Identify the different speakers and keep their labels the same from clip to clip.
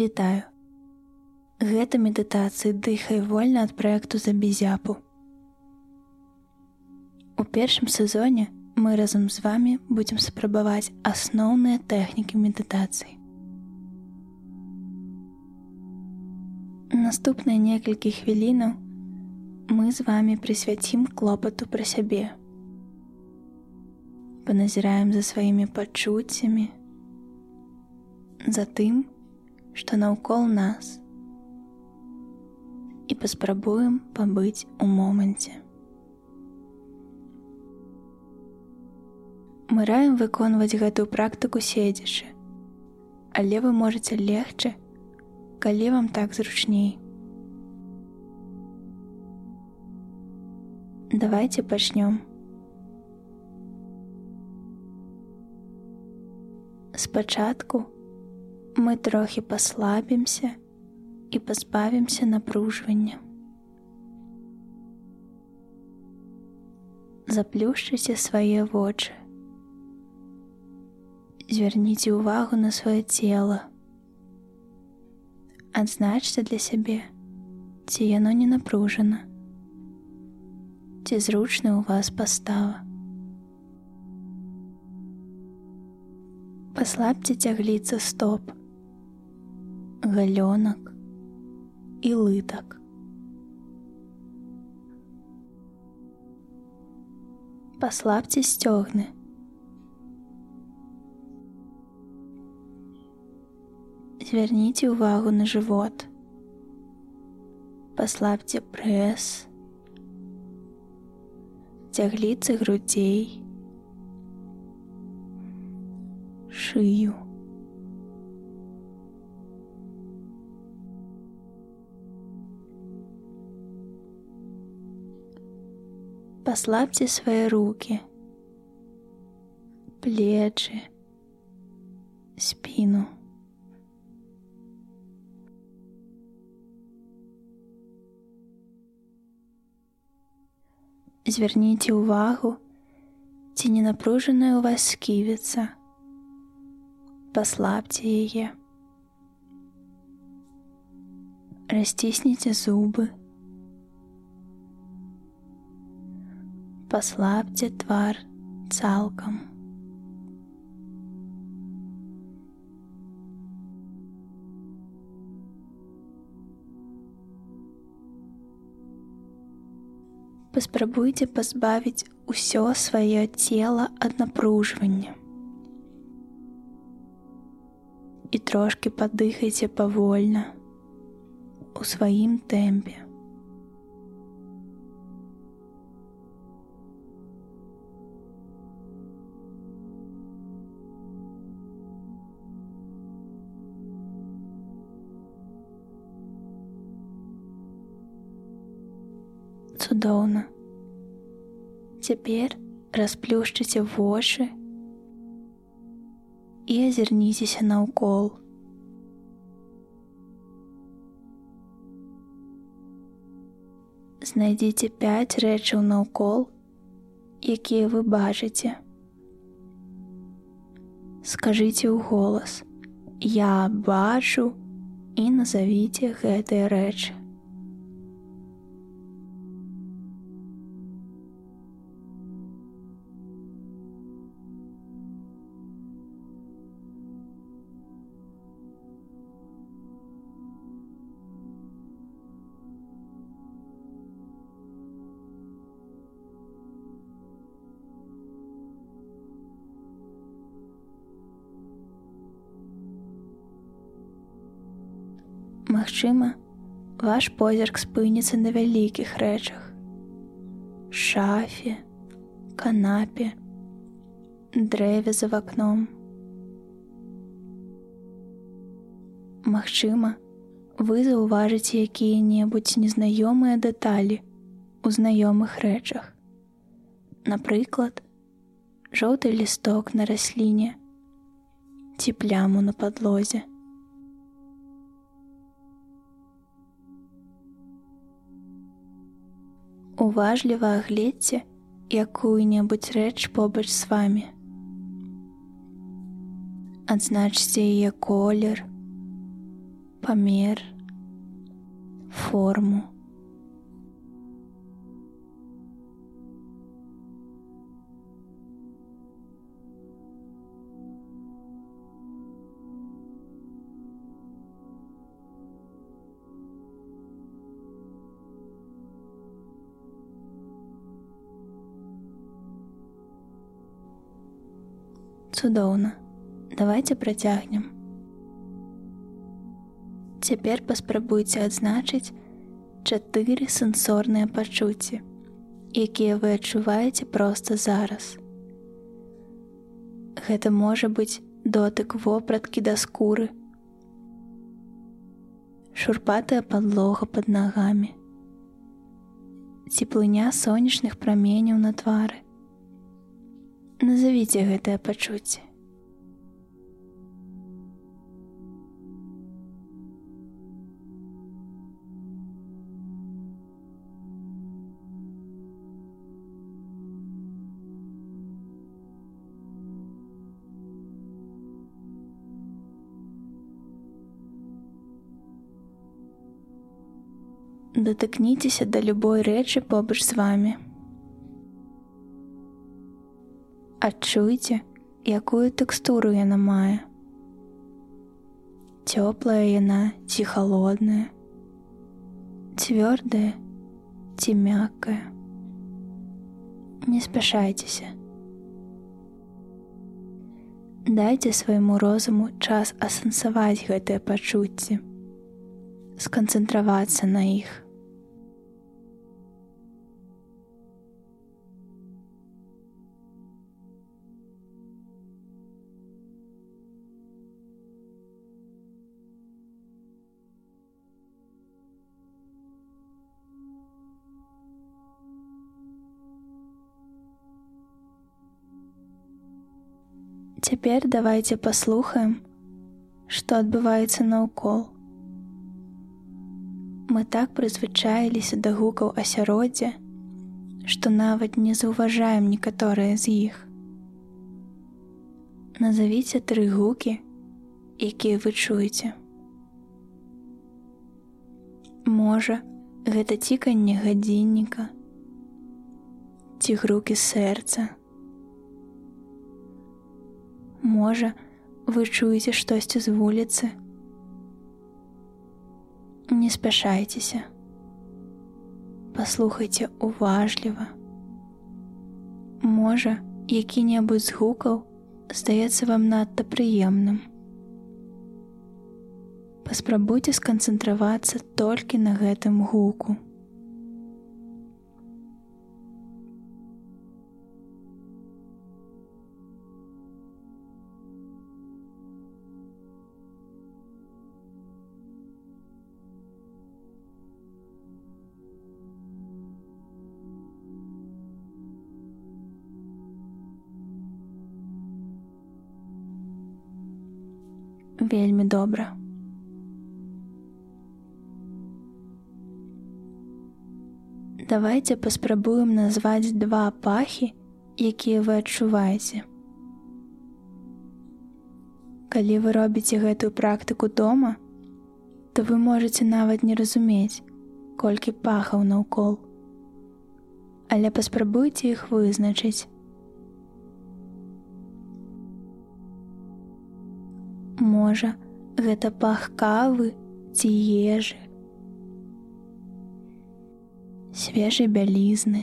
Speaker 1: Вітаю. Гэта медытацыі дыхай вольна ад праекту за безяпу. У першым сезоне мы разам з вами будзем спрабаваць асноўныя тэхнікі медытацыі. Наступныя некалькі хвілінаў мы з вами прысвяцім клопату пра сябе. Паназіраем за сваімі пачуццямі, за тым, што наўкол нас і паспрабуем пабыць у моманце. Мы раем выконваць гэтую практыку седзячы, але вы можете легчы, калі вам так зручней. Давайте пачнём. Спачатку мы трохі паслабімся і пазбавімся напружвання. Заплюшчыце свае вочы. Звярніце ўвагу на сваё цело. Адзначце для сябе, ці яно не напружана, ці зручна ў вас пастава. Паслабце цягліцца стоп, галёнак і лытак. Паслабце сцёгны. Звярніце ўвагу на жывот. Паслабце прэс, цягліцы грудзей, шыю. Паслабце свае руки, плечы, спіну. Звярніце ўвагу, ці не напружаная ў вас сківіца. Паслабце яе. Расцісніце зубы. Паслабце твар цалкам. паспрабуйце пазбавіць усё сваё цела ад напружвання. І трошки падыхайце павольна у сваім тэмпе. Цяпер расплюшчыце вочы і азірніцеся наўкол. Знайдзіце пяць рэчаў наўкол, якія вы бачыце. Скажыце ў голас: Я бачу і назавіце гэтыя рэчы. Магчыма, ваш позірк спыніцца на вялікіх рэчах, шафе, канапе, дрэве за вакном. Магчыма, вы заўважыце якія-небудзь незнаёмыя дэталі у знаёмых рэчах. Напрыклад, жоўты лісток на расліне ці пляму на падлозе. Уважліва агледзьце якую-небудзь рэч побач з вами. Адзначце яе колер, памер, форму. Цудоўна. Давайте працягнем. Цяпер паспрабуйце адзначыць чатыры сэнсорныя пачуцці, якія вы адчуваеце проста зараз. Гэта можа быць дотык вопраткі да скуры, шурпатая падлога пад нагамі, цеплыня сонечных праменяў на твары. Назавіце гэтае пачуцце. Датыкніцеся да любой рэчы побач з вами. Адчуйце, якую тэкстуру яна мае. Цёплая яна ці холодная, цвёрдая ці мяккая. Не спяшайцеся. Дайце свайму розуму час асэнсаваць гэтыя пачуцці, сканцэнтравацца на іх. Цяпер давайте паслухаем, што адбываецца наўкол. Мы так прызвычаіліся да гукаў асяроддзя, што нават не заўважаем некаторыя з іх. Назавіце тры гукі, якія вы чуеце. Можа, гэта ціканне гадзінніка, ці грукі сэрца, Можа, вы чуеце штосьці з вуліцы. Не спяшайцеся. Паслухайце уважліва. Можа, які-небудзь з гукаў здаецца вам надта прыемным. Паспрабуйце сканцэнтравацца толькі на гэтым гуку. Вельмі добра. Давайте паспрабуем назваць два пахі, якія вы адчуваеце. Калі вы робіце гэтую практыку дома, то вы можете нават не разумець, колькі пахаў наўкол. Але паспрабуйце іх вызначыць. Можа, гэта пах кавы ці ежы. Свежай бялізны,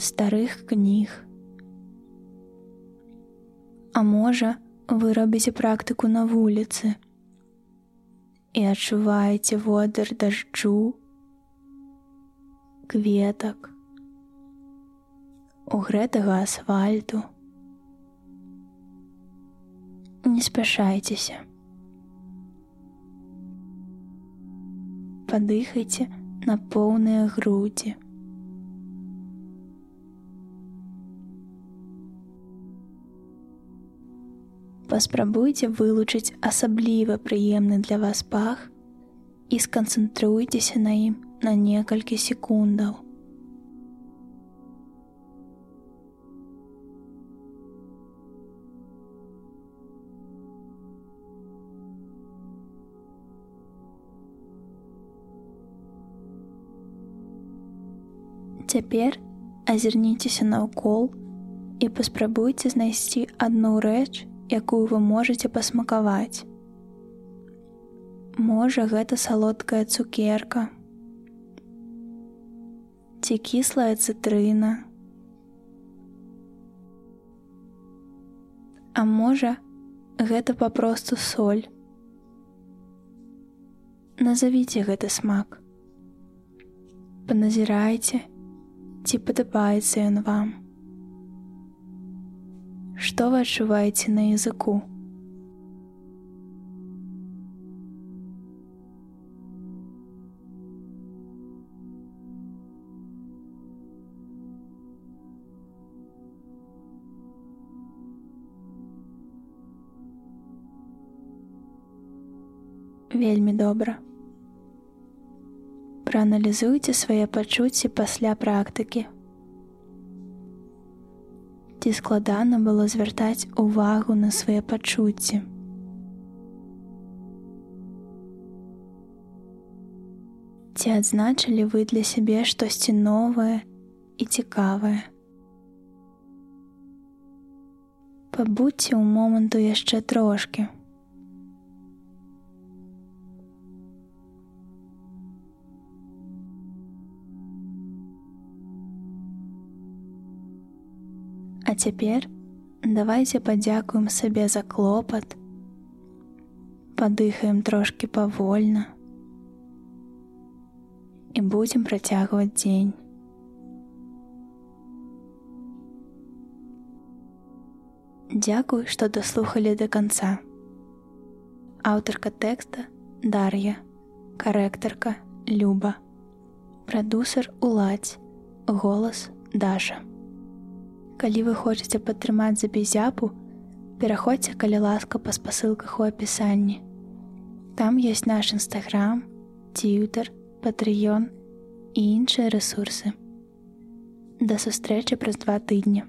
Speaker 1: старых кніг. А можа, вы робіце практыку на вуліцы і адчуваеце водар дажджу, кветак, у гэтага асфальту, не спяшайцеся. Падыхайце на поўныя грудзі. Паспрабуйце вылучыць асабліва прыемны для вас пах і сканцэнтруйцеся на ім на некалькі секундаў. Цяпер азірніцеся наўкол і паспрабуйце знайсці адну рэч, якую вы можете пасмакаваць. Можа, гэта салодкая цукерка, ці кіслая цытрына. А можа, гэта папросту соль. Назавіце гэты смак. Паназірайце, ці падабаецца ён вам. Што вы адчуваеце на языку? Вельмі добра. Прааналізуйце свае пачуцці пасля практыкі. Ці складана было звяртаць увагу на свае пачуцці. Ці адзначылі вы для сябе штосьці новае і цікавае. Пабудзьце ў моманту яшчэ трошкі. Цяпер давайте падзякуем сабе за клопат, падыхаем трошки павольна і будзем працягваць дзень. Дзякуй, што даслухалі да канца. Аўтарка тэкста Дар'я, карэктарка Люба, прадусер уладзь, голас Даша. Калі вы хочаце падтрымаць забезяпу, пераходзьце калі ласка па спасылках у апісанні. Там ёсць наш нстаграм, тьютер, патрыён і іншыя рэсурсы. Да сустрэчы праз два тыдні.